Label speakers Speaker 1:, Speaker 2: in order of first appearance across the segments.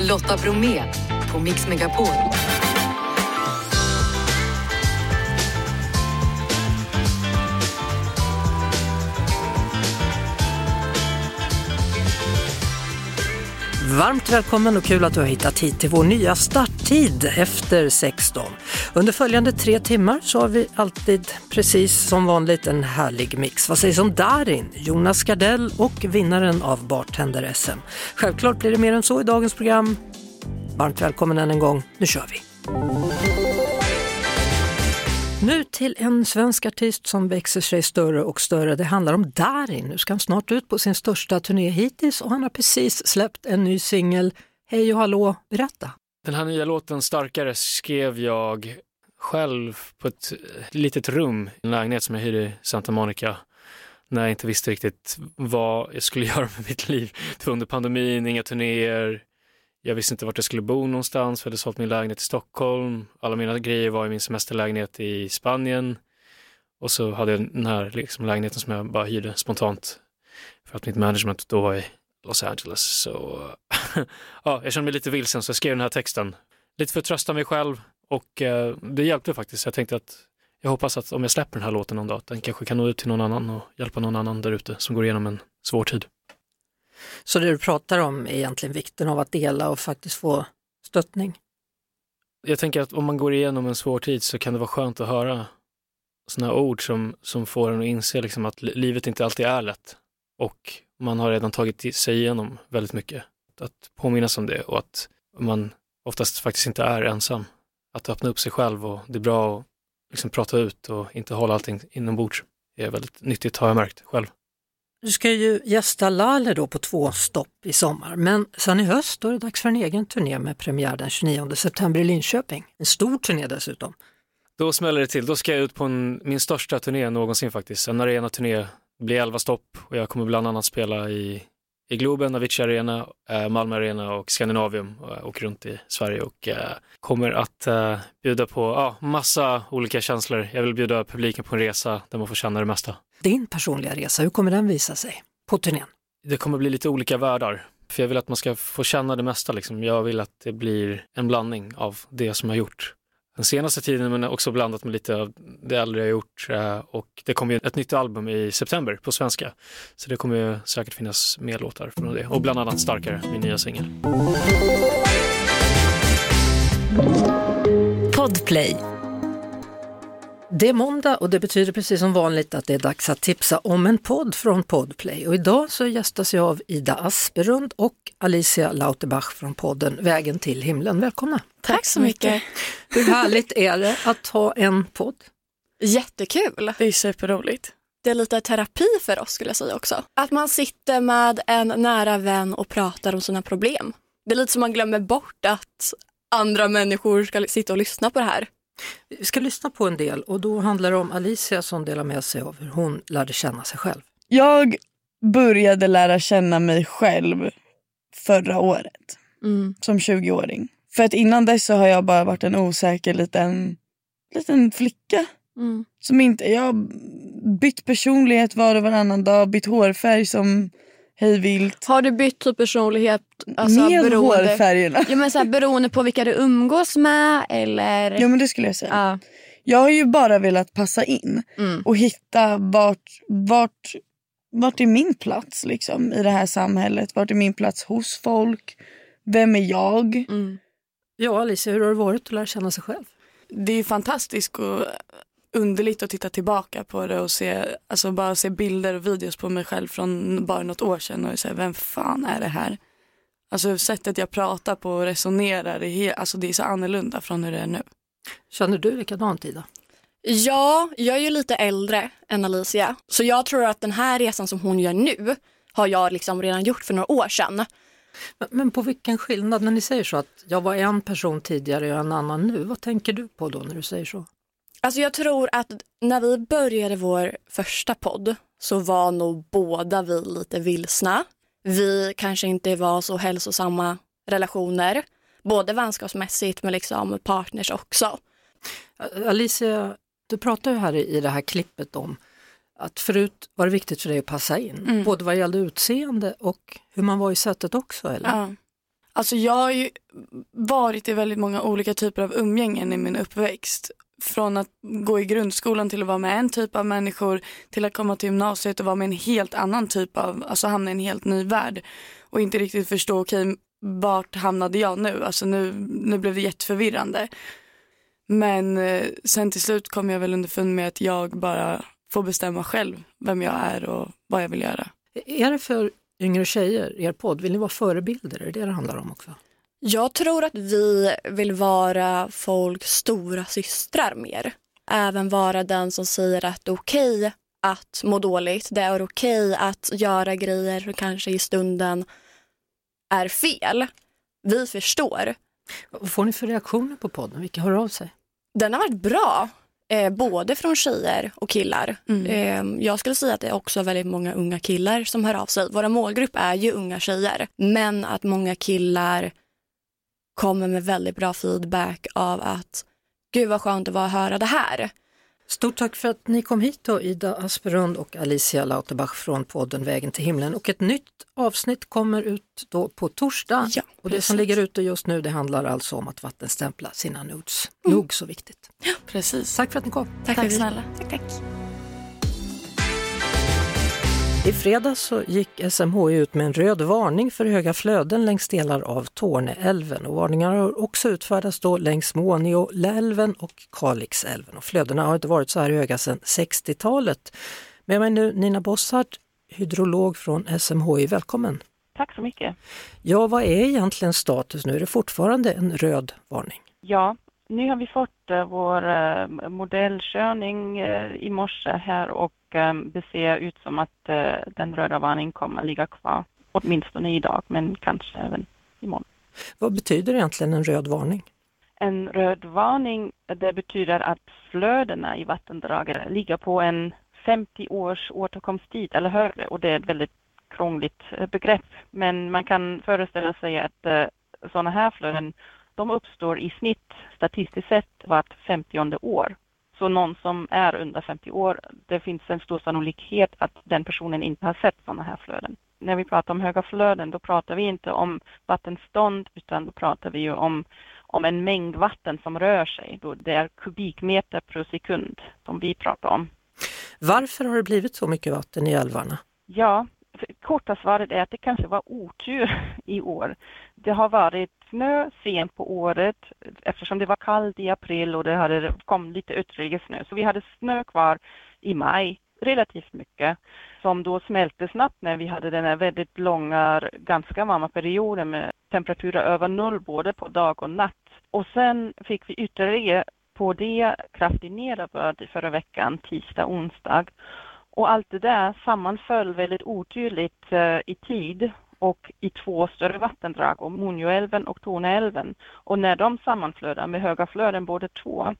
Speaker 1: Lotta Bromé på Mix Megapol.
Speaker 2: Varmt välkommen och kul att du har hittat hit till vår nya starttid efter 16. Under följande tre timmar så har vi alltid precis som vanligt en härlig mix. Vad sägs om Darin, Jonas Gardell och vinnaren av Bartender-SM? Självklart blir det mer än så i dagens program. Varmt välkommen än en gång, nu kör vi! Nu till en svensk artist som växer sig större och större. Det handlar om Darin. Nu ska han snart ut på sin största turné hittills och han har precis släppt en ny singel. Hej och hallå, berätta!
Speaker 3: Den här nya låten Starkare skrev jag själv på ett litet rum i en lägenhet som jag hyrde i Santa Monica när jag inte visste riktigt vad jag skulle göra med mitt liv. Det var under pandemin, inga turnéer, jag visste inte vart jag skulle bo någonstans, för jag hade sålt min lägenhet i Stockholm. Alla mina grejer var i min semesterlägenhet i Spanien. Och så hade jag den här liksom, lägenheten som jag bara hyrde spontant. För att mitt management då var i Los Angeles. Så ja, jag kände mig lite vilsen så jag skrev den här texten. Lite för att trösta mig själv och eh, det hjälpte faktiskt. Jag tänkte att jag hoppas att om jag släpper den här låten någon dag, att den kanske kan nå ut till någon annan och hjälpa någon annan där ute som går igenom en svår tid.
Speaker 2: Så det du pratar om är egentligen vikten av att dela och faktiskt få stöttning?
Speaker 3: Jag tänker att om man går igenom en svår tid så kan det vara skönt att höra sådana ord som, som får en att inse liksom att livet inte alltid är lätt. Och man har redan tagit sig igenom väldigt mycket. Att påminnas om det och att man oftast faktiskt inte är ensam. Att öppna upp sig själv och det är bra att liksom prata ut och inte hålla allting inombords. Är väldigt nyttigt har jag märkt själv.
Speaker 2: Du ska ju gästa Laleh då på två stopp i sommar, men sen i höst då är det dags för en egen turné med premiär den 29 september i Linköping. En stor turné dessutom.
Speaker 3: Då smäller det till, då ska jag ut på en, min största turné någonsin faktiskt, en arenaturné. Det blir 11 stopp och jag kommer bland annat spela i, i Globen, Avicii Arena, eh, Malmö Arena och Scandinavium och åker runt i Sverige och eh, kommer att eh, bjuda på ja, massa olika känslor. Jag vill bjuda publiken på en resa där man får känna det mesta
Speaker 2: din personliga resa, hur kommer den visa sig på turnén?
Speaker 3: Det kommer bli lite olika världar. För jag vill att man ska få känna det mesta. Liksom. Jag vill att det blir en blandning av det som jag har gjort den senaste tiden men också blandat med lite av det äldre jag gjort. Eh, och det kommer ett nytt album i september på svenska. Så det kommer säkert finnas mer låtar från det. Och bland annat Starkare, min nya singel.
Speaker 2: Podplay det är måndag och det betyder precis som vanligt att det är dags att tipsa om en podd från Podplay. Och idag så gästas jag av Ida Asperund och Alicia Lauterbach från podden Vägen till himlen. Välkomna!
Speaker 4: Tack så mycket!
Speaker 2: Hur härligt är det att ha en podd?
Speaker 4: Jättekul!
Speaker 5: Det är superroligt.
Speaker 4: Det är lite terapi för oss skulle jag säga också. Att man sitter med en nära vän och pratar om sina problem. Det är lite som man glömmer bort att andra människor ska sitta och lyssna på det här.
Speaker 2: Vi ska lyssna på en del och då handlar det om Alicia som delar med sig av hur hon lärde känna sig själv.
Speaker 5: Jag började lära känna mig själv förra året mm. som 20-åring. För att innan dess så har jag bara varit en osäker liten, liten flicka. Mm. Som inte, jag har bytt personlighet var och varannan dag, bytt hårfärg som hej vilt.
Speaker 4: Har du bytt typ personlighet?
Speaker 5: Alltså, med beroende, hårfärgerna?
Speaker 4: Ja, men så här, beroende på vilka du umgås med eller?
Speaker 5: Ja men det skulle jag säga. Ja. Jag har ju bara velat passa in mm. och hitta vart, vart, vart är min plats liksom, i det här samhället? Vart är min plats hos folk? Vem är jag? Mm.
Speaker 2: Ja Alicia, hur har det varit att lära känna sig själv?
Speaker 5: Det är fantastiskt och underligt att titta tillbaka på det och se, alltså bara se bilder och videos på mig själv från bara något år sedan och säga vem fan är det här? Alltså sättet jag pratar på och resonerar, är, alltså det är så annorlunda från hur det är nu.
Speaker 2: Känner du likadant Ida?
Speaker 4: Ja, jag är ju lite äldre än Alicia. Så jag tror att den här resan som hon gör nu har jag liksom redan gjort för några år sedan.
Speaker 2: Men, men på vilken skillnad när ni säger så att jag var en person tidigare och en annan nu. Vad tänker du på då när du säger så?
Speaker 4: Alltså jag tror att när vi började vår första podd så var nog båda vi lite vilsna. Vi kanske inte var så hälsosamma relationer, både vänskapsmässigt men liksom partners också.
Speaker 2: Alicia, du pratar ju här i det här klippet om att förut var det viktigt för dig att passa in, mm. både vad gällde utseende och hur man var i sättet också eller?
Speaker 4: Ja.
Speaker 5: Alltså jag har ju varit i väldigt många olika typer av umgängen i min uppväxt. Från att gå i grundskolan till att vara med en typ av människor till att komma till gymnasiet och vara med en helt annan typ av, alltså hamna i en helt ny värld. Och inte riktigt förstå, okej okay, vart hamnade jag nu? Alltså nu, nu blev det jätteförvirrande. Men eh, sen till slut kom jag väl underfund med att jag bara får bestämma själv vem jag är och vad jag vill göra.
Speaker 2: Är det för yngre tjejer, er podd, vill ni vara förebilder? Är det det det handlar om också?
Speaker 4: Jag tror att vi vill vara folks stora systrar mer. Även vara den som säger att det är okej okay att må dåligt. Det är okej okay att göra grejer som kanske i stunden är fel. Vi förstår.
Speaker 2: Vad får ni för reaktioner på podden? Vilka hör av sig?
Speaker 4: Den har varit bra. Eh, både från tjejer och killar. Mm. Eh, jag skulle säga att det är också väldigt många unga killar som hör av sig. Vår målgrupp är ju unga tjejer. Men att många killar kommer med väldigt bra feedback av att gud vad skönt det var att höra det här.
Speaker 2: Stort tack för att ni kom hit då, Ida Asperund och Alicia Lauterbach från podden Vägen till himlen. Och ett nytt avsnitt kommer ut då på torsdag. Ja, och det som ligger ute just nu det handlar alltså om att vattenstämpla sina nudes. Mm. Nog så viktigt.
Speaker 5: Ja, precis.
Speaker 2: Tack för att ni kom.
Speaker 5: Tack, tack snälla. Tack, tack.
Speaker 2: I fredags så gick SMHI ut med en röd varning för höga flöden längs delar av Torneälven och varningar har också utfärdats då längs Månioälven och Kalixälven. Och flödena har inte varit så här höga sedan 60-talet. Med mig nu Nina Bossart, hydrolog från SMHI. Välkommen!
Speaker 6: Tack så mycket!
Speaker 2: Ja, vad är egentligen status nu? Är det fortfarande en röd varning?
Speaker 6: Ja, nu har vi fått uh, vår uh, modellkörning uh, i morse här och det ser ut som att den röda varningen kommer att ligga kvar, åtminstone idag, men kanske även imorgon.
Speaker 2: Vad betyder egentligen en röd varning?
Speaker 6: En röd varning, det betyder att flödena i vattendraget ligger på en 50 års återkomsttid eller högre och det är ett väldigt krångligt begrepp. Men man kan föreställa sig att sådana här flöden de uppstår i snitt statistiskt sett vart 50 år. Så någon som är under 50 år, det finns en stor sannolikhet att den personen inte har sett sådana här flöden. När vi pratar om höga flöden, då pratar vi inte om vattenstånd, utan då pratar vi ju om, om en mängd vatten som rör sig. Då det är kubikmeter per sekund som vi pratar om.
Speaker 2: Varför har det blivit så mycket vatten i älvarna?
Speaker 6: Ja, korta svaret är att det kanske var otur i år. Det har varit snö sent på året eftersom det var kallt i april och det hade kom lite ytterligare snö. Så vi hade snö kvar i maj, relativt mycket, som då smälte snabbt när vi hade den här väldigt långa, ganska varma perioden med temperaturer över noll både på dag och natt. Och sen fick vi ytterligare på det kraftig nederbörd förra veckan, tisdag, onsdag. Och allt det där sammanföll väldigt otydligt eh, i tid och i två större vattendrag, och Munjoälven och Torneälven. Och när de sammanflödar med höga flöden båda två,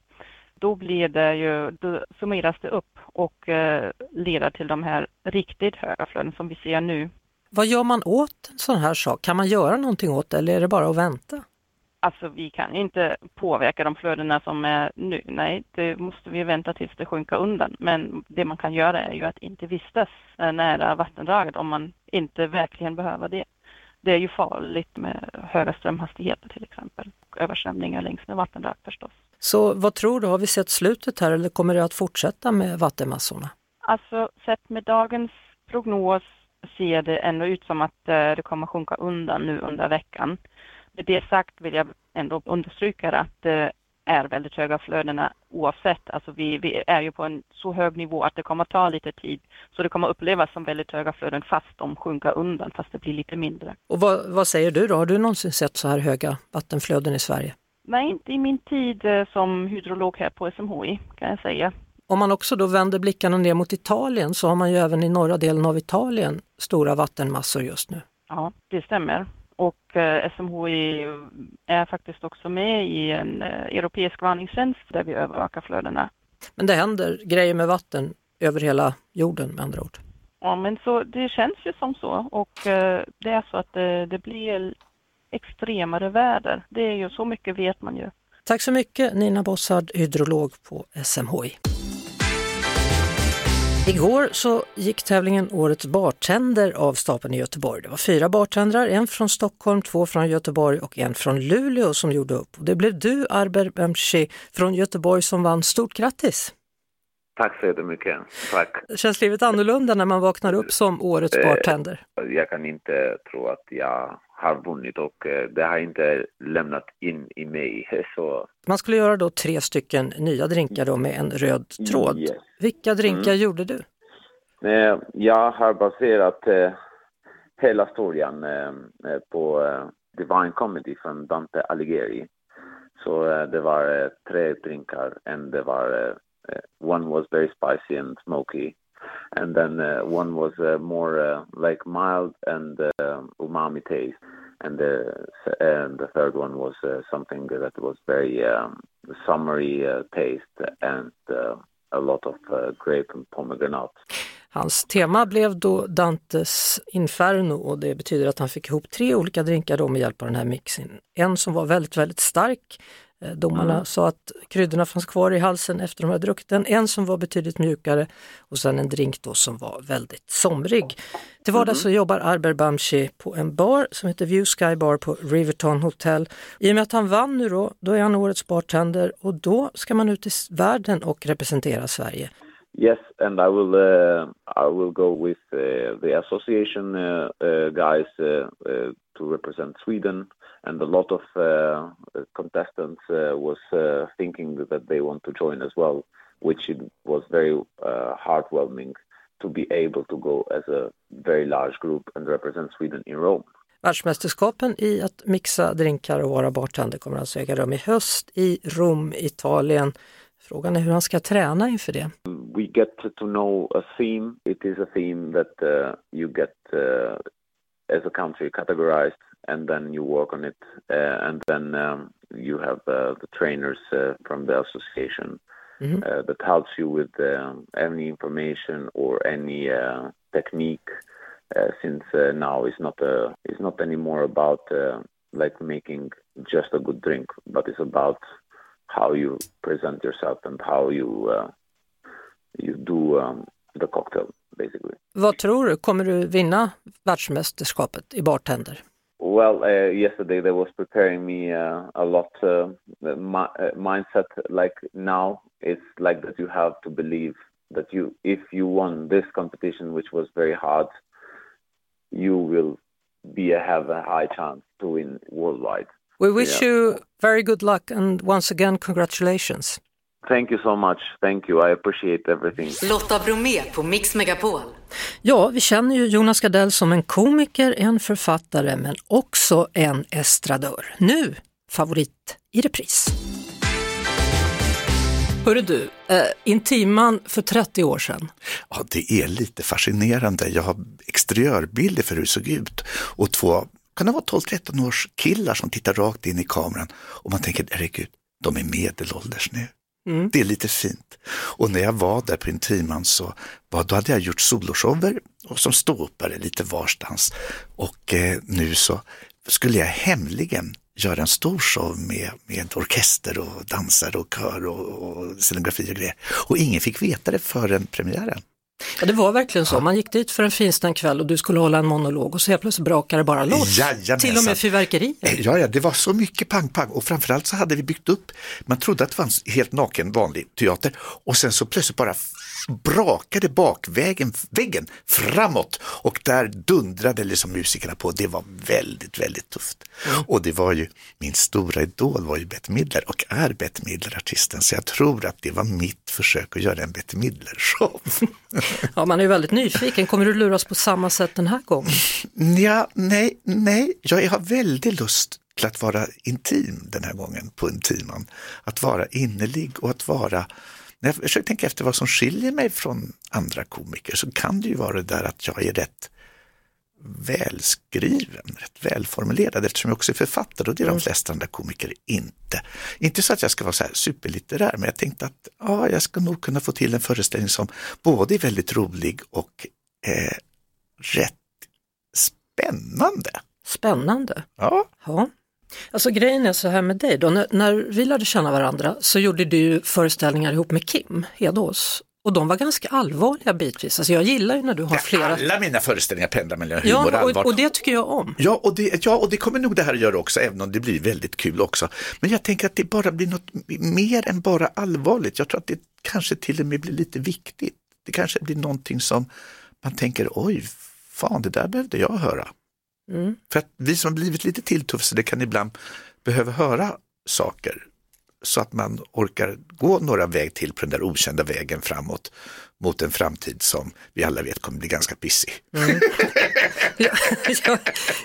Speaker 6: då blir det ju, då summeras det upp och eh, leder till de här riktigt höga flöden som vi ser nu.
Speaker 2: Vad gör man åt en sån här sak? Kan man göra någonting åt det eller är det bara att vänta?
Speaker 6: Alltså vi kan inte påverka de flödena som är nu. Nej, det måste vi vänta tills det sjunker undan. Men det man kan göra är ju att inte vistas nära vattendraget om man inte verkligen behöver det. Det är ju farligt med höga strömhastigheter till exempel. Och översvämningar längs med vattendrag förstås.
Speaker 2: Så vad tror du, har vi sett slutet här eller kommer det att fortsätta med vattenmassorna?
Speaker 6: Alltså sett med dagens prognos ser det ändå ut som att eh, det kommer sjunka undan nu under veckan. Med det sagt vill jag ändå understryka att det är väldigt höga flödena oavsett. Alltså vi, vi, är ju på en så hög nivå att det kommer ta lite tid. Så det kommer upplevas som väldigt höga flöden fast de sjunker undan, fast det blir lite mindre.
Speaker 2: Och vad, vad säger du då? Har du någonsin sett så här höga vattenflöden i Sverige?
Speaker 6: Nej, inte i min tid eh, som hydrolog här på SMHI kan jag säga.
Speaker 2: Om man också då vänder blickarna ner mot Italien så har man ju även i norra delen av Italien stora vattenmassor just nu.
Speaker 6: Ja, det stämmer. Och eh, SMHI är faktiskt också med i en eh, europeisk varningstjänst där vi övervakar flödena.
Speaker 2: Men det händer grejer med vatten över hela jorden med andra ord?
Speaker 6: Ja, men så, det känns ju som så och eh, det är så att det, det blir extremare väder. Det är ju så mycket vet man ju.
Speaker 2: Tack så mycket Nina Bossard, hydrolog på SMHI. Igår så gick tävlingen Årets bartender av stapeln i Göteborg. Det var fyra bartendrar, en från Stockholm, två från Göteborg och en från Luleå som gjorde upp. Och det blev du, Arber Bemci från Göteborg som vann. Stort grattis!
Speaker 7: Tack så jättemycket. Tack.
Speaker 2: Känns livet annorlunda när man vaknar upp som Årets
Speaker 7: Eh,
Speaker 2: bartender?
Speaker 7: Jag kan inte tro att jag har vunnit och eh, det har inte lämnat in i mig. Så
Speaker 2: Man skulle göra då tre stycken nya drinkar då med en röd tråd.
Speaker 7: Yes.
Speaker 2: Vilka drinkar gjorde du?
Speaker 7: eh, jag har baserat eh, hela eh, på Divine Comedy från Dante Alighieri. Så det var tre drinkar and det var one was very spicy and smoky and then uh, one was uh, more uh, like mild and uh, umami taste and the and the third one was uh, something that was very um, summery uh, taste and uh, a lot of uh, grape and pomegranate.
Speaker 2: Hans tema blev då Dantes Inferno och det betyder att han fick ihop tre olika drinkar då med hjälp av den här mixen. En som var väldigt, väldigt stark. Eh, Domarna sa att kryddorna fanns kvar i halsen efter de hade druckit den. En som var betydligt mjukare och sen en drink då som var väldigt somrig. Till vardags så jobbar Arber Bamshi på en bar som heter View Sky Bar på Riverton Hotel. I och med att han vann nu då, då är han årets bartender och då ska man ut i världen och representera Sverige.
Speaker 7: Yes, and I will uh, I will go with uh, the association uh, uh, guys uh, uh, to represent Sweden, and a lot of uh, contestants uh, was uh, thinking that they want to join as well, which it was very uh, heartwarming to be able to go as a very large group and represent Sweden in Rome.
Speaker 2: Världsmästerskapen i att mixa drinkar och vara bartender kommer alltså äga rum i höst i Rom, Italien. Frågan är hur han ska träna inför det.
Speaker 7: we get to know a theme. It is a theme that uh, you get uh, as a country categorized, and then you work on it, uh, and then um, you have uh, the trainers uh, from the association
Speaker 2: Mhm.
Speaker 7: uh, that helps you with um, any information or any uh, technique. Uh, since uh, now it's not a, it's not anymore about uh, like making just a good drink, but it's about how you present yourself and how you uh, you do um, the cocktail basically.
Speaker 2: Vad tror du, kommer du vinna världsmästerskapet i bartender?
Speaker 7: Well, uh, yesterday they was preparing me uh, a lot. Uh, my, uh, mindset like now it's like that you have to believe that you, if you won this competition, which was very hard, you will be have a high chance to win worldwide.
Speaker 2: We wish
Speaker 7: Yeah.
Speaker 2: you very good luck and once again congratulations.
Speaker 7: Thank you so much. Thank you. I appreciate everything.
Speaker 1: Lotta Bromé på Mix Megapol.
Speaker 2: Ja, vi känner ju Jonas Gardell som en komiker, en författare men också en estradör. Nu favorit i repris. Hörru du, eh, Intiman för 30 år sedan.
Speaker 8: Ja, det är lite fascinerande. Jag har exteriörbilder för hur det såg ut och två, kan det vara 12-13 års killar som tittar rakt in i kameran och man tänker, herregud, de är medelålders nu. Mm. Det är lite fint. Och när jag var där på Intiman så var, då hade jag gjort soloshower och som ståuppare lite varstans. Och eh, nu så skulle jag hemligen göra en stor show med, med orkester och dansare och kör och, och scenografi och grejer. Och ingen fick veta det förrän premiären.
Speaker 2: Ja, det var verkligen så. Man gick dit för en finstämd kväll och du skulle hålla en monolog och så helt plötsligt brakade det bara loss.
Speaker 8: Jajamensan.
Speaker 2: Till och med fyrverkerier.
Speaker 8: Ja, ja, det var så mycket pang-pang och framförallt så hade vi byggt upp, man trodde att det en helt naken vanlig teater och sen så plötsligt bara brakade bakvägen, väggen framåt och där dundrade liksom musikerna på. Det var väldigt, väldigt tufft. Och det var ju, min stora idol var ju Bette Midler och är Bette Midler artisten så jag tror att det var mitt försök att göra en Bette Midler-show.
Speaker 2: Ja, man är ju väldigt nyfiken. Kommer du luras på samma sätt den här gången?
Speaker 8: Ja, nej, nej, jag har väldigt lust till att vara intim den här gången på Intiman. Att vara innerlig och att vara, när jag försöker tänka efter vad som skiljer mig från andra komiker så kan det ju vara det där att jag är rätt välskriven, rätt välformulerad eftersom jag också är författare och det är de flesta andra komiker inte. Inte så att jag ska vara så här superlitterär men jag tänkte att ja, jag ska nog kunna få till en föreställning som både är väldigt rolig och eh, rätt spännande.
Speaker 2: Spännande.
Speaker 8: Ja,
Speaker 2: Ja. Alltså grejen är så här med dig då, när, när vi lärde känna varandra så gjorde du föreställningar ihop med Kim Hedås. Och de var ganska allvarliga bitvis. Alltså jag gillar ju när du har flera.
Speaker 8: Alla mina föreställningar pendlar mellan humor och
Speaker 2: Ja,
Speaker 8: allvar.
Speaker 2: och, och det tycker jag om.
Speaker 8: Ja och, det, ja, och det kommer nog det här att göra också, även om det blir väldigt kul också. Men jag tänker att det bara blir något mer än bara allvarligt. Jag tror att det kanske till och med blir lite viktigt. Det kanske blir någonting som man tänker, oj, fan, det där behövde jag höra.
Speaker 2: Mm.
Speaker 8: För att vi som blivit lite tilltufsade kan ibland behöva höra saker så att man orkar gå några väg till på den där okända vägen framåt mot en framtid som vi alla vet kommer bli ganska pissig.
Speaker 2: Jag, jag,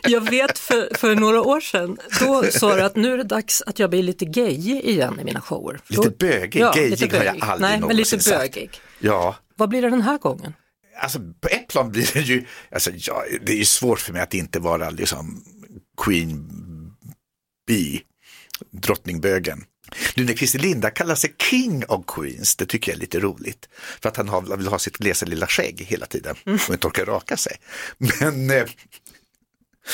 Speaker 2: jag vet för, för några år sedan, då sa du att nu är det dags att jag blir lite gayig igen i mina shower.
Speaker 8: Lite bögig,
Speaker 2: Ja,
Speaker 8: gayig
Speaker 2: lite
Speaker 8: har jag
Speaker 2: bögig.
Speaker 8: aldrig
Speaker 2: Nej, men lite
Speaker 8: någonsin sagt.
Speaker 2: bögig.
Speaker 8: Ja,
Speaker 2: Vad blir det den här gången?
Speaker 8: Alltså på ett plan blir det ju, alltså, ja, det är ju svårt för mig att inte vara liksom Queen Bee, drottningbögen. Nu när Christer Linda kallar sig King of Queens, det tycker jag är lite roligt. För att han har, vill ha sitt glesa lilla skägg hela tiden och inte orkar raka sig. Men eh,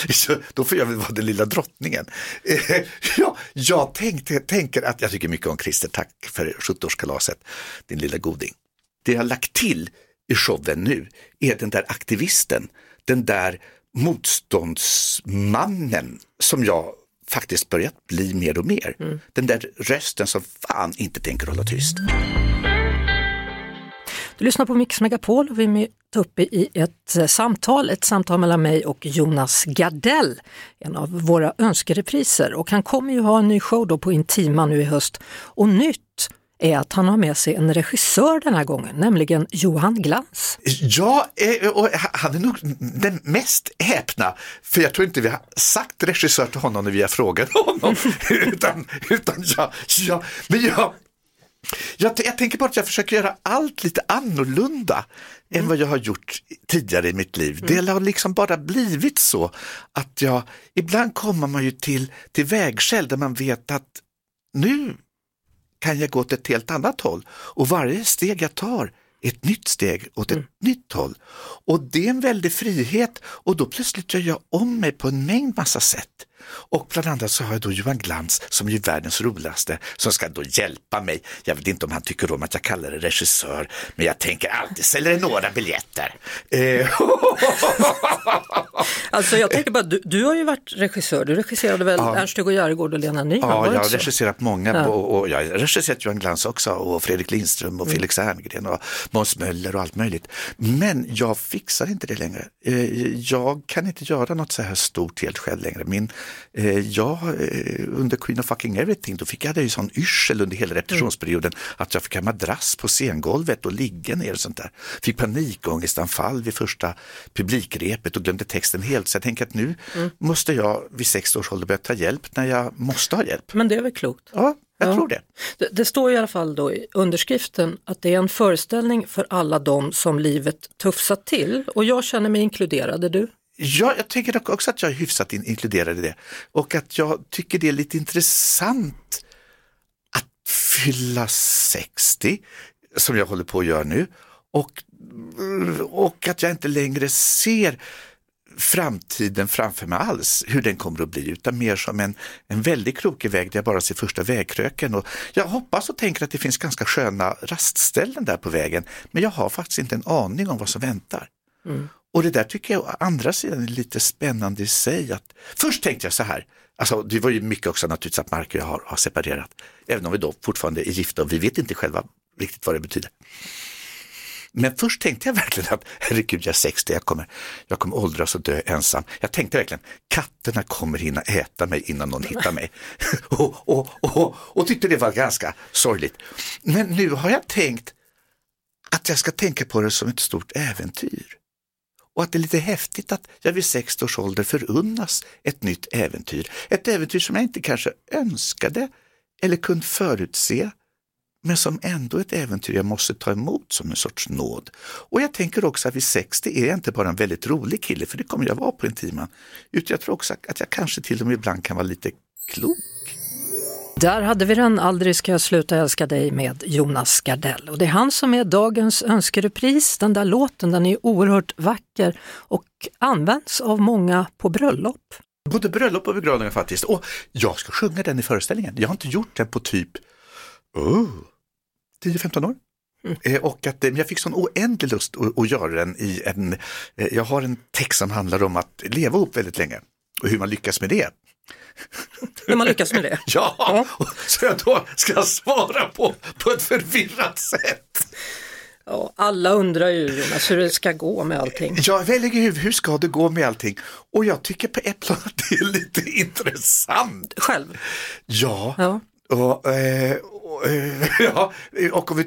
Speaker 8: så, då får jag väl vara den lilla drottningen. Eh, ja, jag tänkte, tänker att jag tycker mycket om Christer, tack för 70-årskalaset, din lilla goding. Det jag har lagt till i showen nu är den där aktivisten, den där motståndsmannen som jag faktiskt börjat bli mer och mer. Den där rösten som fan inte tänker hålla tyst.
Speaker 2: Du lyssnar på Mix Megapol och vi är mitt uppe i ett eh, samtal, ett samtal mellan mig och Jonas Gardell, en av våra önskerepriser. Och han kommer ju ha en ny show då på Intima nu i höst. Och nytt är att han har med sig en regissör den här gången, nämligen Johan Glans.
Speaker 8: Ja, och han är nog den mest häpna, för jag tror inte vi har sagt regissör till honom när vi har frågat honom. utan, utan ja, ja, men jag, jag, jag tänker bara att jag försöker göra allt lite annorlunda än vad jag har gjort tidigare i mitt liv. Det har liksom bara blivit så att jag, ibland kommer man ju till, till vägskäl där man vet att nu kan jag gå åt ett helt annat håll och varje steg jag tar ett nytt steg åt ett nytt håll. Och det är en väldig frihet och då plötsligt gör jag om mig på en mängd massa sätt. Och bland annat så har jag då Johan Glans som är världens roligaste som ska då hjälpa mig. Jag vet inte om han tycker om att jag kallar det regissör men jag tänker alltid säljer några biljetter. Eh,
Speaker 2: Alltså jag tänker bara, du, du har ju varit regissör, du regisserade väl
Speaker 8: Ja.
Speaker 2: Ernst-Hugo Järegård och Lena Nyman?
Speaker 8: Ja, jag har
Speaker 2: så?
Speaker 8: regisserat många
Speaker 2: Ja.
Speaker 8: och, och jag har regisserat Johan Glans också och Fredrik Lindström och
Speaker 2: Mm.
Speaker 8: Felix Herngren och Måns Möller och allt möjligt. Men jag fixar inte det längre. Eh, Jag kan inte göra något så här stort helt själv längre. Min, jag, eh, under Queen of fucking everything, då fick jag det ju sån yrsel under hela repetitionsperioden att jag fick ha madrass på scengolvet och ligga ner och sånt där. Fick panikångestanfall vid första publikrepet och glömde texten helt. Så jag tänker att nu
Speaker 2: Mm.
Speaker 8: måste jag vid 60 års ålder börja ta hjälp när jag måste ha hjälp.
Speaker 2: Men det är väl klokt?
Speaker 8: Ja, jag
Speaker 2: Ja.
Speaker 8: tror det.
Speaker 2: Det, det står i alla fall då i underskriften att det är en föreställning för alla de som livet tuffsat till och jag känner mig inkluderad, är du?
Speaker 8: Ja, jag tänker dock också att jag är hyfsat in, inkluderad i det och att jag tycker det är lite intressant att fylla 60 som jag håller på att göra nu och, och att jag inte längre ser framtiden framför mig alls, hur den kommer att bli, utan mer som en, en väldigt krokig väg där jag bara ser första vägkröken. Och jag hoppas och tänker att det finns ganska sköna rastställen där på vägen, men jag har faktiskt inte en aning om vad som väntar. Mm. Och det där tycker jag å andra sidan är lite spännande i sig. Att, först tänkte jag så här, alltså det var ju mycket också naturligtvis att Mark och jag har, har separerat, även om vi då fortfarande är gifta och vi vet inte själva riktigt vad det betyder. Men först tänkte jag verkligen att herregud, jag är 60, jag kommer, jag kommer åldras och dö ensam. Jag tänkte verkligen, katterna kommer hinna äta mig innan någon hittar mig. och, och, och, och tyckte det var ganska sorgligt. Men nu har jag tänkt att jag ska tänka på det som ett stort äventyr. Och att det är lite häftigt att jag vid 60 års ålder förunnas ett nytt äventyr. Ett äventyr som jag inte kanske önskade eller kunde förutse, men som ändå är ett äventyr jag måste ta emot som en sorts nåd. Och jag tänker också att vid 60 är jag inte bara en väldigt rolig kille, för det kommer jag vara på Intiman, utan jag tror också att jag kanske till och med ibland kan vara lite klok.
Speaker 2: Där hade vi den Aldrig ska jag sluta älska dig med Jonas Gardell. Och det är han som är dagens önskerepris. Den där låten den är oerhört vacker och används av många på bröllop.
Speaker 8: Både bröllop och begravningar faktiskt. Och jag ska sjunga den i föreställningen. Jag har inte gjort den på typ oh, 10-15 år. Mm. Och att jag fick sån oändlig lust att, att göra den i en, jag har en text som handlar om att leva ihop väldigt länge och hur man lyckas med det.
Speaker 2: Hur man lyckas med det?
Speaker 8: ja, ja. så jag då ska svara på, på ett förvirrat sätt.
Speaker 2: Ja, alla undrar ju Jonas hur det ska gå med allting.
Speaker 8: Ja, väldigt hur, hur ska det gå med allting? Och jag tycker på ett plan att det är lite intressant.
Speaker 2: Själv?
Speaker 8: Ja, ja. Och, eh, och, eh, ja, och om vi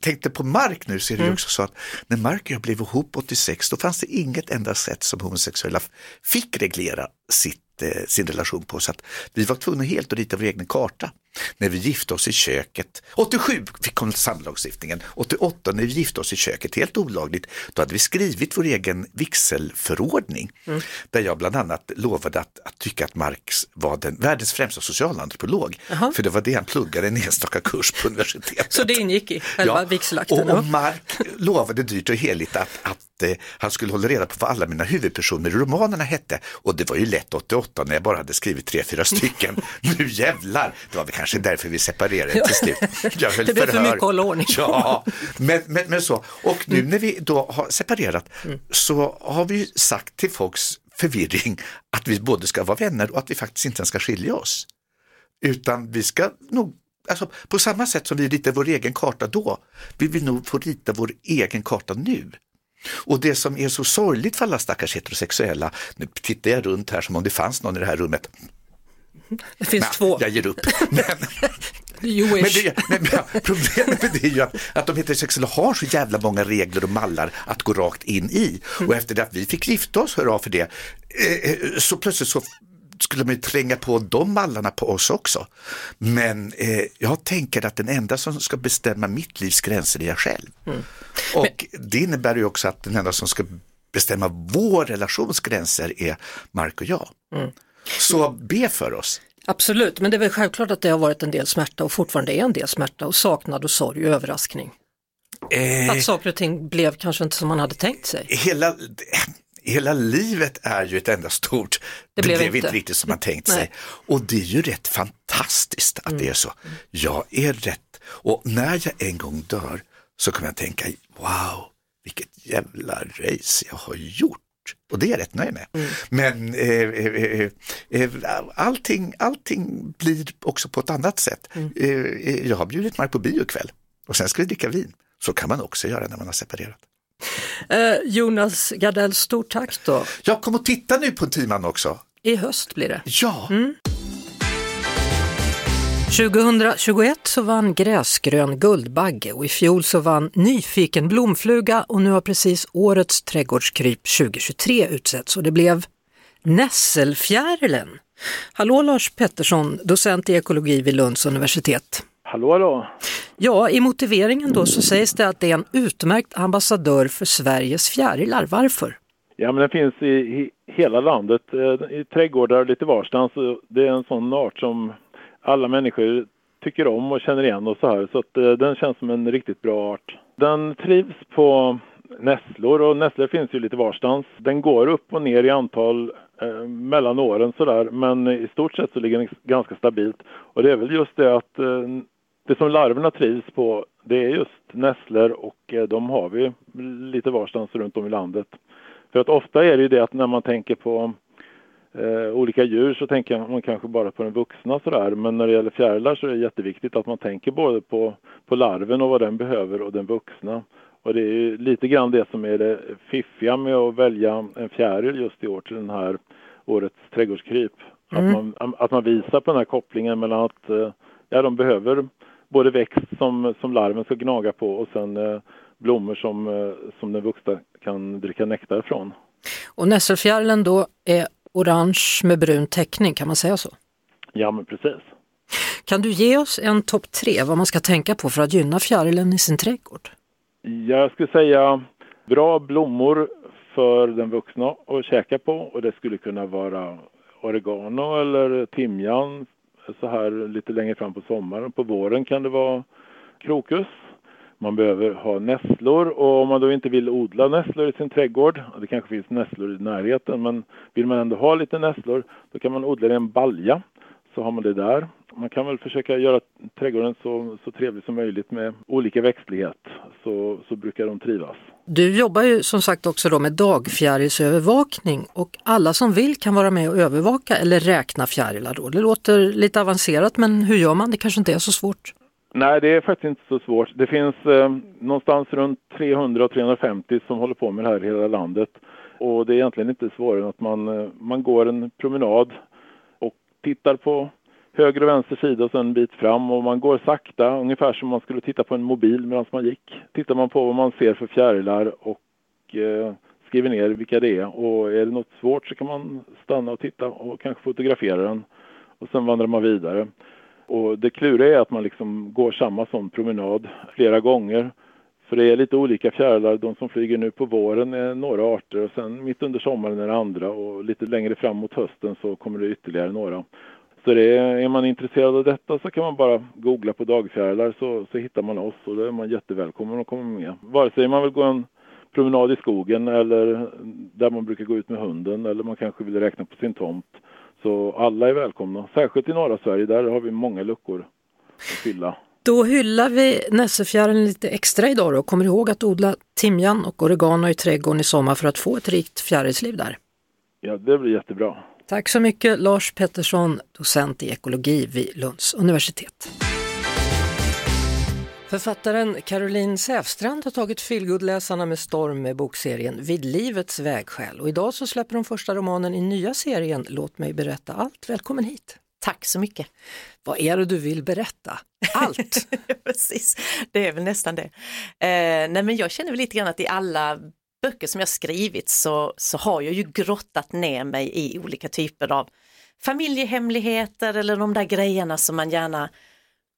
Speaker 8: tänkte på Mark nu så är det mm. också så att när Mark och jag blev ihop 86 då fanns det inget enda sätt som homosexuella fick reglera sitt Eh, sin relation på. Så att vi var tvungna helt att rita vår egen karta. När vi gifte oss i köket, 87 kom samlagstiftningen, 88 när vi gifte oss i köket, helt olagligt, då hade vi skrivit vår egen vigselförordning. Mm. Där jag bland annat lovade att, att tycka att Marx var den världens främsta socialantropolog. Aha. För det var det han pluggade en enstaka kurs på universitetet.
Speaker 2: Så det ingick i själva ja. vigselakten?
Speaker 8: Och, och Mark lovade dyrt och heligt att, att eh, han skulle hålla reda på vad alla mina huvudpersoner i romanerna hette. Och det var ju lätt 88 när jag bara hade skrivit tre, fyra stycken. nu jävlar, det var väl kanske därför vi separerade till slut.
Speaker 2: Jag höll det blev för mycket hålla ordning
Speaker 8: Ja, men, men, men, så. Och nu mm. när vi då har separerat mm. så har vi sagt till folks förvirring att vi både ska vara vänner och att vi faktiskt inte ska skilja oss. Utan vi ska nog Alltså, på samma sätt som vi ritade vår egen karta då, vi vill nog få rita vår egen karta nu. Och det som är så sorgligt för alla stackars heterosexuella, nu tittar jag runt här som om det fanns någon i det här rummet.
Speaker 2: Det finns Nej, två.
Speaker 8: Jag ger upp. Men, men, det, men ja, problemet med det är ju att, att de heterosexuella har så jävla många regler och mallar att gå rakt in i. Mm. Och efter det att vi fick gifta oss, hurra för det, eh, eh, så plötsligt så skulle man tränga på de mallarna på oss också. Men eh, jag tänker att den enda som ska bestämma mitt livs gränser är jag själv. Mm. Och Men... det innebär ju också att den enda som ska bestämma vår relations gränser är Mark och jag. Mm. Så be för oss.
Speaker 2: Absolut, men det är väl självklart att det har varit en del smärta och fortfarande är en del smärta och saknad och sorg och överraskning. Eh, att saker och ting blev kanske inte som man hade tänkt sig.
Speaker 8: Hela, hela livet är ju ett enda stort, det, blev, det blev inte. riktigt som man tänkt sig. Och det är ju rätt fantastiskt att mm. det är så. Jag är rätt och när jag en gång dör så kommer jag tänka, wow, vilket jävla race jag har gjort. Och det är jag rätt nöjd med. Mm. Men eh, eh, eh, eh allting, allting blir också på ett annat sätt. Mm. Eh, eh, jag har bjudit Mark på bio ikväll och sen ska vi dricka vin. Så kan man också göra när man har separerat.
Speaker 2: Eh, Jonas Gardell, stort tack då.
Speaker 8: Jag kommer att titta nu på Timan också.
Speaker 2: I höst blir det.
Speaker 8: Ja. Mm.
Speaker 2: 2021 så vann Gräsgrön Guldbagge och i fjol så vann Nyfiken Blomfluga och nu har precis årets Trädgårdskryp 2023 utsetts och det blev Nässelfjärilen. Hallå Lars Pettersson, docent i ekologi vid Lunds universitet.
Speaker 9: Hallå, hallå.
Speaker 2: Ja, i motiveringen då så sägs det att det är en utmärkt ambassadör för Sveriges fjärilar. Varför?
Speaker 9: Ja, men den finns i, i hela landet, eh, i trädgårdar lite varstans. Det är en sån art som alla människor tycker om och känner igen och så här. Så att, eh, den känns som en riktigt bra art. Den trivs på nässlor och nässlor finns ju lite varstans. Den går upp och ner i antal eh, mellan åren sådär men i stort sett så ligger den ganska stabilt. Och det är väl just det att eh, det som larverna trivs på det är just nässlor och eh, de har vi lite varstans runt om i landet. För att ofta är det ju det att när man tänker på eh, olika djur så tänker man kanske bara på den vuxna sådär. Men när det gäller fjärilar så är det jätteviktigt att man tänker både på, på larven och vad den behöver och den vuxna. Och det är ju lite grann det som är det fiffiga med att välja en fjäril just i år till den här årets trädgårdskryp. Mm. Att, man, att man visar på den här kopplingen mellan att eh, ja, de behöver både växt som, som larven ska gnaga på och sen eh, blommor som, eh, som den vuxna kan dricka nektar från.
Speaker 2: Och nässelfjärilen då är orange med brun täckning, kan man säga så?
Speaker 9: Ja, men precis.
Speaker 2: Kan du ge oss en topp tre vad man ska tänka på för att gynna fjärilen i sin trädgård?
Speaker 9: Jag skulle säga bra blommor för den vuxna att käka på och det skulle kunna vara oregano eller timjan så här lite längre fram på sommaren. På våren kan det vara krokus. Man behöver ha nässlor och om man då inte vill odla nässlor i sin trädgård, det kanske finns nässlor i närheten, men vill man ändå ha lite nässlor, då kan man odla det i en balja så har man det där. Man kan väl försöka göra trädgården så, så trevlig som möjligt med olika växtlighet så, så brukar de trivas.
Speaker 2: Du jobbar ju som sagt också då med dagfjärilsövervakning och alla som vill kan vara med och övervaka eller räkna fjärilar då. Det låter lite avancerat men hur gör man? Det kanske inte är så svårt.
Speaker 9: Nej, det är faktiskt inte så svårt. Det finns eh, någonstans runt 300 350 som håller på med det här i hela landet. Och det är egentligen inte svårare än att man, eh, man går en promenad och tittar på höger och vänster sida och sen en bit fram och man går sakta, ungefär som man skulle titta på en mobil medan man gick. Tittar man på vad man ser för fjärilar och eh, skriver ner vilka det är och är det något svårt så kan man stanna och titta och kanske fotografera den och sen vandrar man vidare. Och det kluriga är att man liksom går samma sån promenad flera gånger. För det är lite olika fjärilar. De som flyger nu på våren är några arter och sen mitt under sommaren är det andra och lite längre fram mot hösten så kommer det ytterligare några. Så det är, man intresserad av detta så kan man bara googla på dagfjärilar så, så hittar man oss och då är man jättevälkommen att komma med. Vare sig man vill gå en promenad i skogen eller där man brukar gå ut med hunden eller man kanske vill räkna på sin tomt. Så alla är välkomna, särskilt i norra Sverige, där har vi många luckor att fylla.
Speaker 2: Då hyllar vi nässefjärilen lite extra idag och kommer ihåg att odla timjan och oregano i trädgården i sommar för att få ett rikt fjärilsliv där.
Speaker 9: Ja, det blir jättebra.
Speaker 2: Tack så mycket Lars Pettersson, docent i ekologi vid Lunds universitet. Författaren Caroline Säfstrand har tagit feelgood-läsarna med storm med bokserien Vid livets vägskäl och idag så släpper hon första romanen i nya serien Låt mig berätta allt. Välkommen hit!
Speaker 10: Tack så mycket!
Speaker 2: Vad är det du vill berätta? Allt!
Speaker 10: Precis, det är väl nästan det. Eh, nej men jag känner väl lite grann att i alla böcker som jag skrivit så, så har jag ju grottat ner mig i olika typer av familjehemligheter eller de där grejerna som man gärna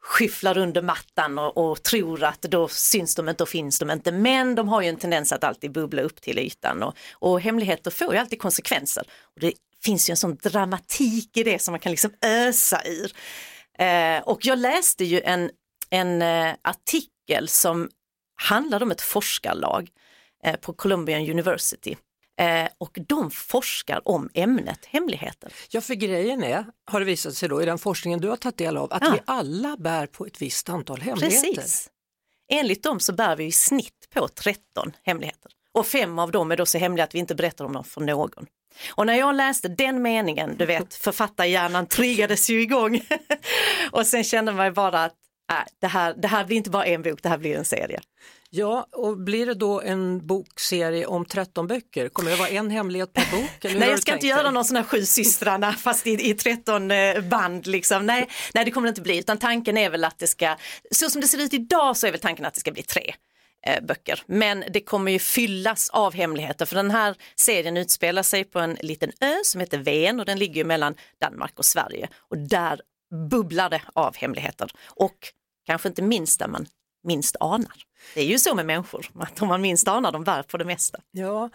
Speaker 10: skyfflar under mattan och, och, tror att då syns de inte och finns de inte. Men de har ju en tendens att alltid bubbla upp till ytan och, och hemligheter får ju alltid konsekvenser. Och det finns ju en sån dramatik i det som man kan liksom ösa ur. Eh, och jag läste ju en, en eh, artikel som handlade om ett forskarlag eh, på Columbia University Eh, och de forskar om ämnet hemligheter.
Speaker 2: Ja, för grejen är, har det visat sig då i den forskningen du har tagit del av, att ja. vi alla bär på ett visst antal hemligheter.
Speaker 10: Precis. Enligt dem så bär vi i snitt på 13 hemligheter och fem av dem är då så hemliga att vi inte berättar om dem för någon. Och när jag läste den meningen, du vet författarhjärnan triggades ju igång och sen kände man bara att äh, det, här, det här blir inte bara en bok, det här blir en serie.
Speaker 2: Ja, och blir det då en bokserie om 13 böcker? Kommer det vara en hemlighet per bok?
Speaker 10: nej, jag ska inte göra någon sån här Sju systrarna fast i, i 13 eh, band. Liksom. Nej, nej, det kommer det inte bli, utan tanken är väl att det ska, så som det ser ut idag så är väl tanken att det ska bli tre eh, böcker. Men det kommer ju fyllas av hemligheter för den här serien utspelar sig på en liten ö som heter Ven och den ligger mellan Danmark och Sverige och där bubblar det av hemligheter och kanske inte minst där man minst anar. Det är ju så med människor, att om man minst anar de bär på det mesta.
Speaker 2: Ja,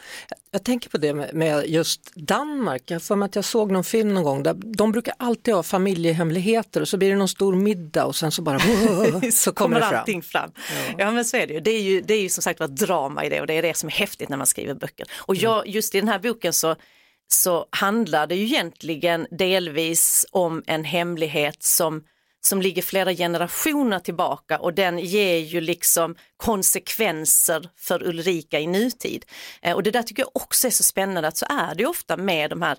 Speaker 2: jag tänker på det med just Danmark. Jag för mig att jag såg någon film någon gång där de brukar alltid ha familjehemligheter och så blir det någon stor middag och sen så bara så kommer det fram.
Speaker 10: allting fram. Ja. ja men så är det ju. Det är ju, det är ju som sagt ett drama i det och det är det som är häftigt när man skriver böcker. Och jag, mm. just i den här boken så så handlar det ju egentligen delvis om en hemlighet som som ligger flera generationer tillbaka och den ger ju liksom konsekvenser för Ulrika i nutid. Eh, och det där tycker jag också är så spännande att så är det ofta med de här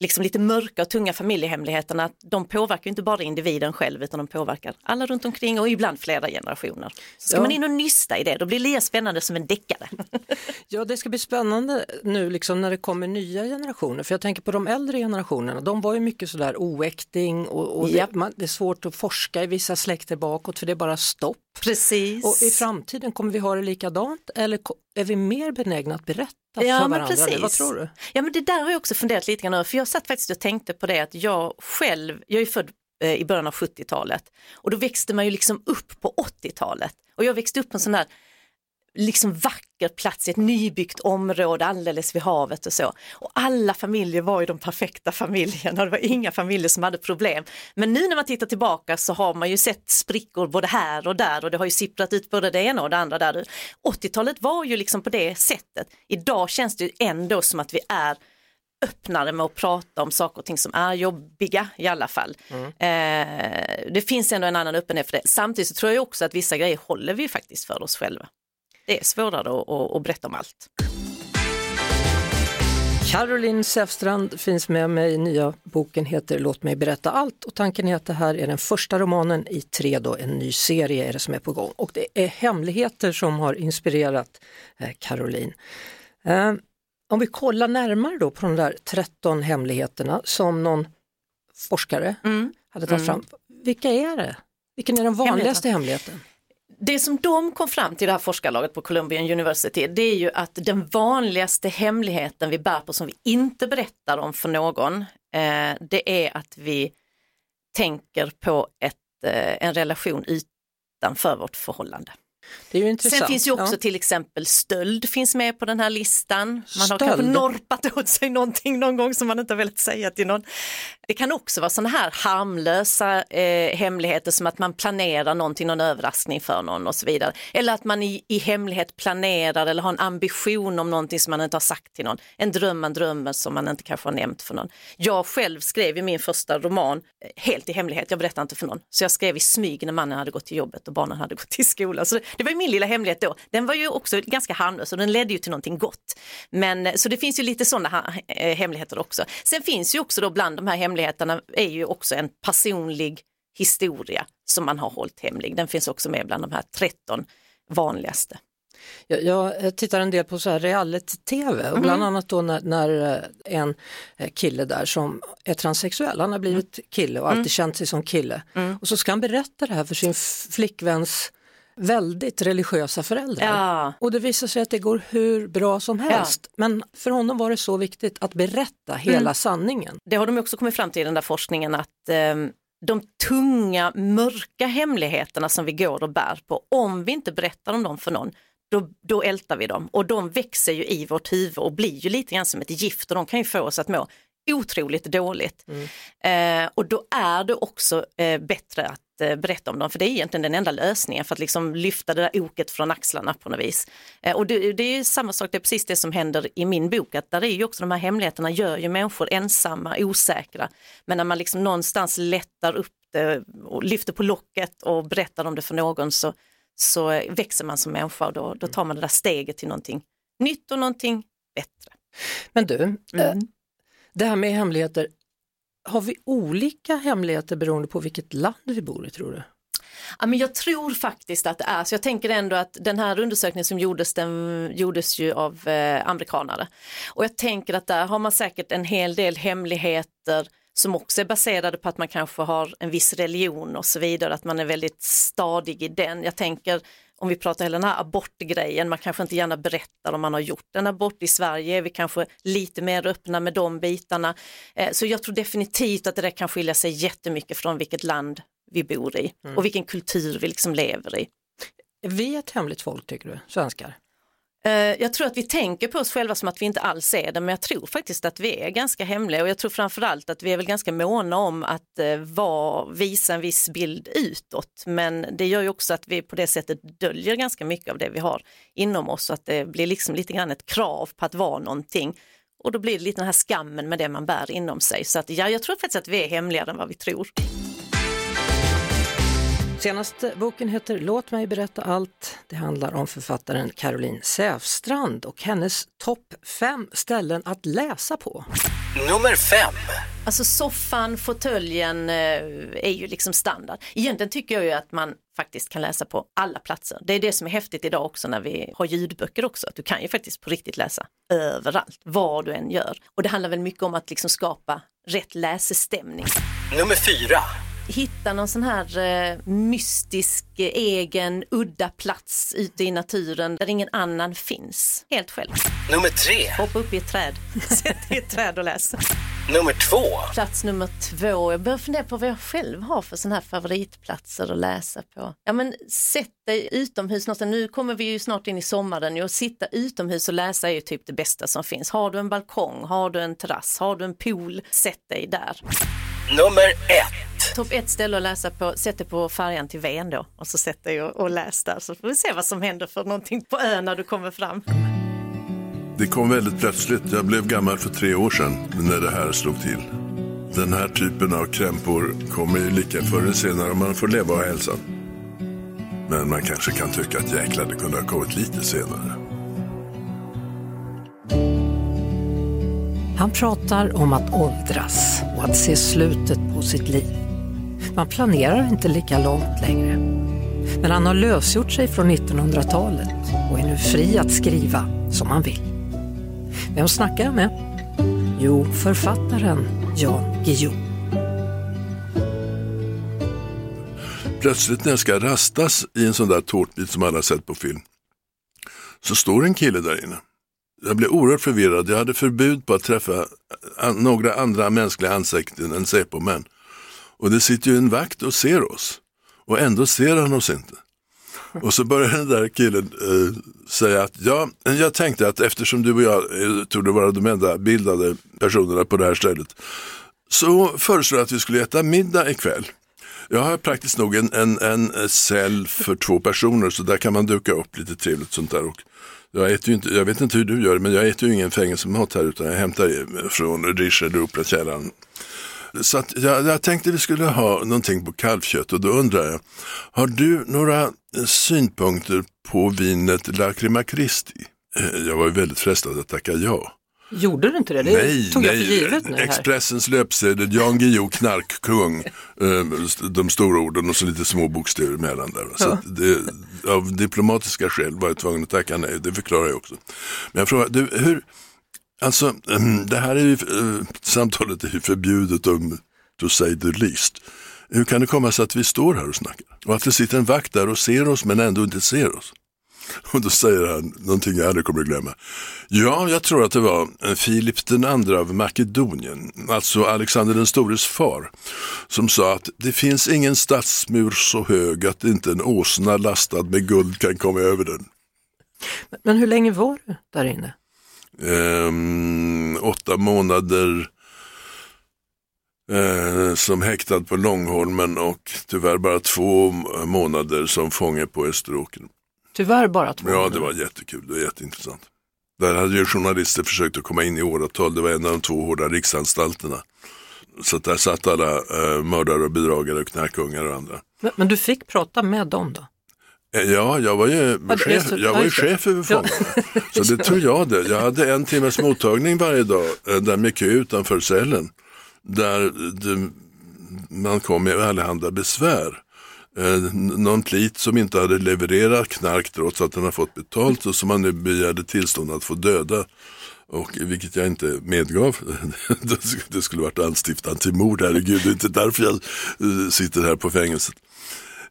Speaker 10: liksom lite mörka och tunga familjehemligheterna, de påverkar inte bara individen själv utan de påverkar alla runt omkring och ibland flera generationer. Så ska ja. man in och nysta i det, då blir det lika spännande som en deckare.
Speaker 2: ja, det ska bli spännande nu liksom när det kommer nya generationer, för jag tänker på de äldre generationerna, de var ju mycket sådär oäkting och, och det, man, det är svårt att forska i vissa släkter bakåt för det är bara stopp.
Speaker 10: Precis.
Speaker 2: Och i framtiden, kommer vi ha det likadant eller är vi mer benägna att berätta ja, för varandra? Precis. Vad tror du?
Speaker 10: Ja men det där har jag också funderat lite grann över, för jag satt faktiskt och tänkte på det att jag själv, jag är född eh, i början av 70-talet och då växte man ju liksom upp på 80-talet och jag växte upp på en sån där liksom vacker plats i ett nybyggt område alldeles vid havet och så. Och alla familjer var ju de perfekta familjerna, det var inga familjer som hade problem. Men nu när man tittar tillbaka så har man ju sett sprickor både här och där och det har ju sipprat ut både det ena och det andra där. 80-talet var ju liksom på det sättet. Idag känns det ändå som att vi är öppnare med att prata om saker och ting som är jobbiga i alla fall. Mm. Eh, det finns ändå en annan öppenhet för det. Samtidigt så tror jag också att vissa grejer håller vi faktiskt för oss själva. Det är svårare att, att, berätta om allt.
Speaker 2: Caroline Säfstrand finns med mig. Nya boken heter Låt mig berätta allt och tanken är att det här är den första romanen i tre då, en ny serie är det som är på gång. Och det är hemligheter som har inspirerat eh, Caroline. Eh, om vi kollar närmare då på de där 13 hemligheterna som någon forskare mm. hade tagit mm. fram. Vilka är det? Vilken är den vanligaste hemligheten?
Speaker 10: Det som de kom fram till, det här forskarlaget på Columbia University, det är ju att den vanligaste hemligheten vi bär på som vi inte berättar om för någon, eh, det är att vi tänker på ett, eh, en relation utanför vårt förhållande.
Speaker 2: Det är ju intressant.
Speaker 10: Sen finns ju också ja. till exempel stöld finns med på den här listan. Man stöld. har kanske norpat åt sig någonting någon gång som man inte har velat säga till någon. Det kan också vara sådana här harmlösa eh, hemligheter som att man planerar någonting, någon överraskning för någon och så vidare. Eller att man i, i hemlighet planerar eller har en ambition om någonting som man inte har sagt till någon. En dröm man drömmer som man inte kanske har nämnt för någon. Jag själv skrev ju min första roman eh, helt i hemlighet, jag berättade inte för någon. Så jag skrev i smyg när mannen hade gått till jobbet och barnen hade gått till skolan. Så det var min lilla hemlighet då. Den var ju också ganska harmlös och den ledde ju till någonting gott. Men så det finns ju lite sådana eh, hemligheter också. Sen finns ju också då bland de här hemligheterna är ju också en personlig historia som man har hållit hemlig. Den finns också med bland de här 13 vanligaste.
Speaker 2: Jag, jag tittar en del på så här reality-tv och bland mm. annat då när, när, eh, en eh, kille där som är transsexuell, han har blivit mm. kille och alltid mm. känt sig som kille mm. och så ska han berätta det här för sin flickväns väldigt religiösa föräldrar. Ja. Och det visar sig att det går hur bra som helst. Ja. Men för honom var det så viktigt att berätta hela mm. sanningen.
Speaker 10: Det har de också kommit fram till i den där forskningen att eh, de tunga, mörka hemligheterna som vi går och bär på, om vi inte berättar om dem för någon, då, då ältar vi dem och de växer ju i vårt huvud och blir ju lite grann som ett gift och de kan ju få oss att må otroligt dåligt. Mm. Eh, och då är det också eh, bättre att eh, berätta om dem, för det är egentligen den enda lösningen för att liksom lyfta det där oket från axlarna på något vis. Eh, och det, det, är samma sak, det är precis det som händer i min bok, att där är ju också de här hemligheterna gör ju människor ensamma, osäkra. Men när man liksom någonstans lättar upp det och lyfter på locket och berättar om det för någon så, så växer man som människa och då, då tar man det där steget till någonting nytt och någonting bättre.
Speaker 2: Men du, eh, mm. Det här med hemligheter, har vi olika hemligheter beroende på vilket land vi bor i tror du?
Speaker 10: Ja, men jag tror faktiskt att det är så. Jag tänker ändå att den här undersökningen som gjordes, den gjordes ju av eh, amerikanare. Och jag tänker att där har man säkert en hel del hemligheter som också är baserade på att man kanske har en viss religion och så vidare, att man är väldigt stadig i den. Jag tänker om vi pratar hela den här abortgrejen, man kanske inte gärna berättar om man har gjort en abort. I Sverige är vi kanske lite mer öppna med de bitarna. Eh, så jag tror definitivt att det där kan skilja sig jättemycket från vilket land vi bor i mm. och vilken kultur vi liksom lever i.
Speaker 2: Är vi ett hemligt folk tycker du, svenskar?
Speaker 10: Eh, jag tror att vi tänker på oss själva som att vi inte alls är det, men jag tror faktiskt att vi är ganska hemliga och jag tror framförallt att vi är väl ganska måna om att eh, var, visa en viss bild utåt. Men det gör ju också att vi på det sättet döljer ganska mycket av det vi har inom oss och att det blir liksom lite grann ett krav på att vara någonting. Och då blir det lite den här skammen med det man bär inom sig. Så att ja, jag tror faktiskt att vi är hemligare än vad vi tror.
Speaker 2: Senaste boken heter Låt mig berätta allt. Det handlar om författaren Caroline Säfstrand och hennes topp fem ställen att läsa på.
Speaker 11: Nummer fem.
Speaker 10: Alltså soffan, fåtöljen eh, är ju liksom standard. Egentligen tycker jag ju att man faktiskt kan läsa på alla platser. Det är det som är häftigt idag också när vi har ljudböcker också. Att du kan ju faktiskt på riktigt läsa överallt, vad du än gör. Och det handlar väl mycket om att liksom skapa rätt läsestämning.
Speaker 11: Nummer fyra
Speaker 10: hitta någon sån här eh, mystisk, egen, udda plats ute i naturen där ingen annan finns. Helt själv.
Speaker 11: Nummer tre.
Speaker 10: Hoppa upp i ett träd. Sätt dig i ett träd och läs.
Speaker 11: Nummer två.
Speaker 10: Plats nummer två. Jag börjar fundera på vad jag själv har för såna här favoritplatser att läsa på. Ja men sätt dig utomhus någonstans. Nu kommer vi ju snart in i sommaren och sitta utomhus och läsa är ju typ det bästa som finns. Har du en balkong, har du en terrass, har du en pool, sätt dig där.
Speaker 11: Nummer ett.
Speaker 10: Topp ett ställe att läsa på, sätt dig på färjan till Ven då och så sätt dig och, och läs där så får vi se vad som händer för någonting på ön när du kommer fram.
Speaker 12: Det kom väldigt plötsligt. Jag blev gammal för tre år sedan när det här slog till. Den här typen av krämpor kommer ju lika förr eller senare om man får leva och ha hälsan. Men man kanske kan tycka att jäklar, det kunde ha kommit lite senare.
Speaker 2: Han pratar om att åldras och att se slutet på sitt liv. Man planerar inte lika långt längre. Men han har lösgjort sig från 1900-talet och är nu fri att skriva som han vill. Vem snackar jag med? Jo, författaren Jan Guillou.
Speaker 12: Plötsligt när jag ska rastas i en sån där tårtbit som alla sett på film, så står en kille där inne. Jag blev oerhört förvirrad. Jag hade förbud på att träffa eh, några andra mänskliga ansikten än Säpo-män. Och det sitter ju en vakt och ser oss. Och ändå ser han oss inte. Och så börjar den där killen eh, säga att ja, jag tänkte att eftersom du och jag eh, trodde vara de enda bildade personerna på det här stället så föreslår jag att vi skulle äta middag ikväll. Jag har praktiskt nog en, en, en cell för två personer så där kan man duka upp lite trevligt sånt där. Och jag, äter inte, jag vet inte hur du gör men jag äter ju ingen fängelsemat här utan jag hämtar från Richard Operakällaren. Så att jag, jag tänkte vi skulle ha någonting på kalvkött och då undrar jag, har du några synpunkter på vinet Lacrima Christi? Eh, jag var ju väldigt frestad att tacka ja.
Speaker 2: Gjorde du inte det? Det
Speaker 12: nej,
Speaker 2: tog jag
Speaker 12: nej.
Speaker 2: för givet nu. Här.
Speaker 12: Expressens löpsedel, Jan Guillou, knarkkung, eh, de stora orden och så lite små bokstäver emellan där. Så det, av diplomatiska skäl var jag tvungen att tacka nej, det förklarar jag också. Men jag frågar, du, hur, alltså mm, det här är ju, eh, samtalet är ju förbjudet om, to say the least. Hur kan det komma sig att vi står här och snackar? Och att det sitter en vakt där och ser oss men ändå inte ser oss? Och då säger han någonting jag aldrig kommer att glömma. Ja, jag tror att det var eh, Filip den andra av Makedonien, alltså Alexander den stores far, som sa att det finns ingen stadsmur så hög att inte en åsna lastad med guld kan komma över den.
Speaker 2: Men hur länge var du där inne?
Speaker 12: Ehm, åtta månader eh, som häktad på Långholmen och tyvärr bara två månader som fånge på Österåker.
Speaker 2: Tyvärr bara två.
Speaker 12: Ja, det var jättekul och jätteintressant. Där hade ju journalister försökt att komma in i åratal. Det var en av de två hårda riksanstalterna. Så att där satt alla eh, mördare och bedragare och knarkungar och andra.
Speaker 2: Men, men du fick prata med dem då?
Speaker 12: Eh, Ja, jag var ju
Speaker 2: det
Speaker 12: chef, jag var ju
Speaker 2: det.
Speaker 12: chef över fångarna. Så det tror jag det. Jag hade en timmes mottagning varje dag, eh, där med kö utanför cellen. Där det, man kom med allehanda besvär. Eh, någon plit som inte hade levererat knark trots att den har fått betalt och som man nu begärde tillstånd att få döda. Och, vilket jag inte medgav. det skulle varit anstiftan till mord, herregud. Det är inte därför jag eh, sitter här på fängelset.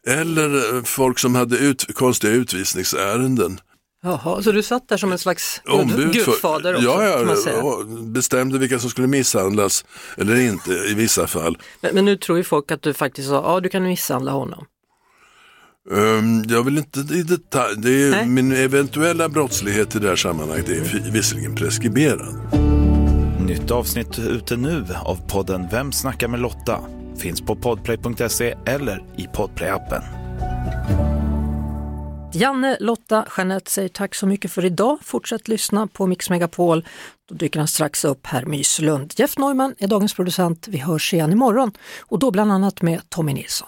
Speaker 12: Eller eh, folk som hade ut, konstiga utvisningsärenden.
Speaker 2: Jaha, så du satt där som en slags
Speaker 12: Ombud
Speaker 2: gudfader också?
Speaker 12: ja, ja, och bestämde vilka som skulle misshandlas eller inte i vissa fall.
Speaker 2: Men, men nu tror ju folk att du faktiskt sa, ja du kan misshandla honom.
Speaker 12: Um, jag vill inte i detalj, det är,
Speaker 2: Nej.
Speaker 12: min eventuella brottslighet i det här sammanhanget är visserligen preskriberad.
Speaker 13: Nytt avsnitt ute nu av podden Vem snackar med Lotta? Finns på podplay.se eller i podplay-appen.
Speaker 2: Janne, Lotta, Jeanette säger tack så mycket för idag. Fortsätt lyssna på Mix Megapol. Då dyker han strax upp här Myslund. Jeff Neumann är dagens producent. Vi hörs igen imorgon och då bland annat med Tommy Nilsson.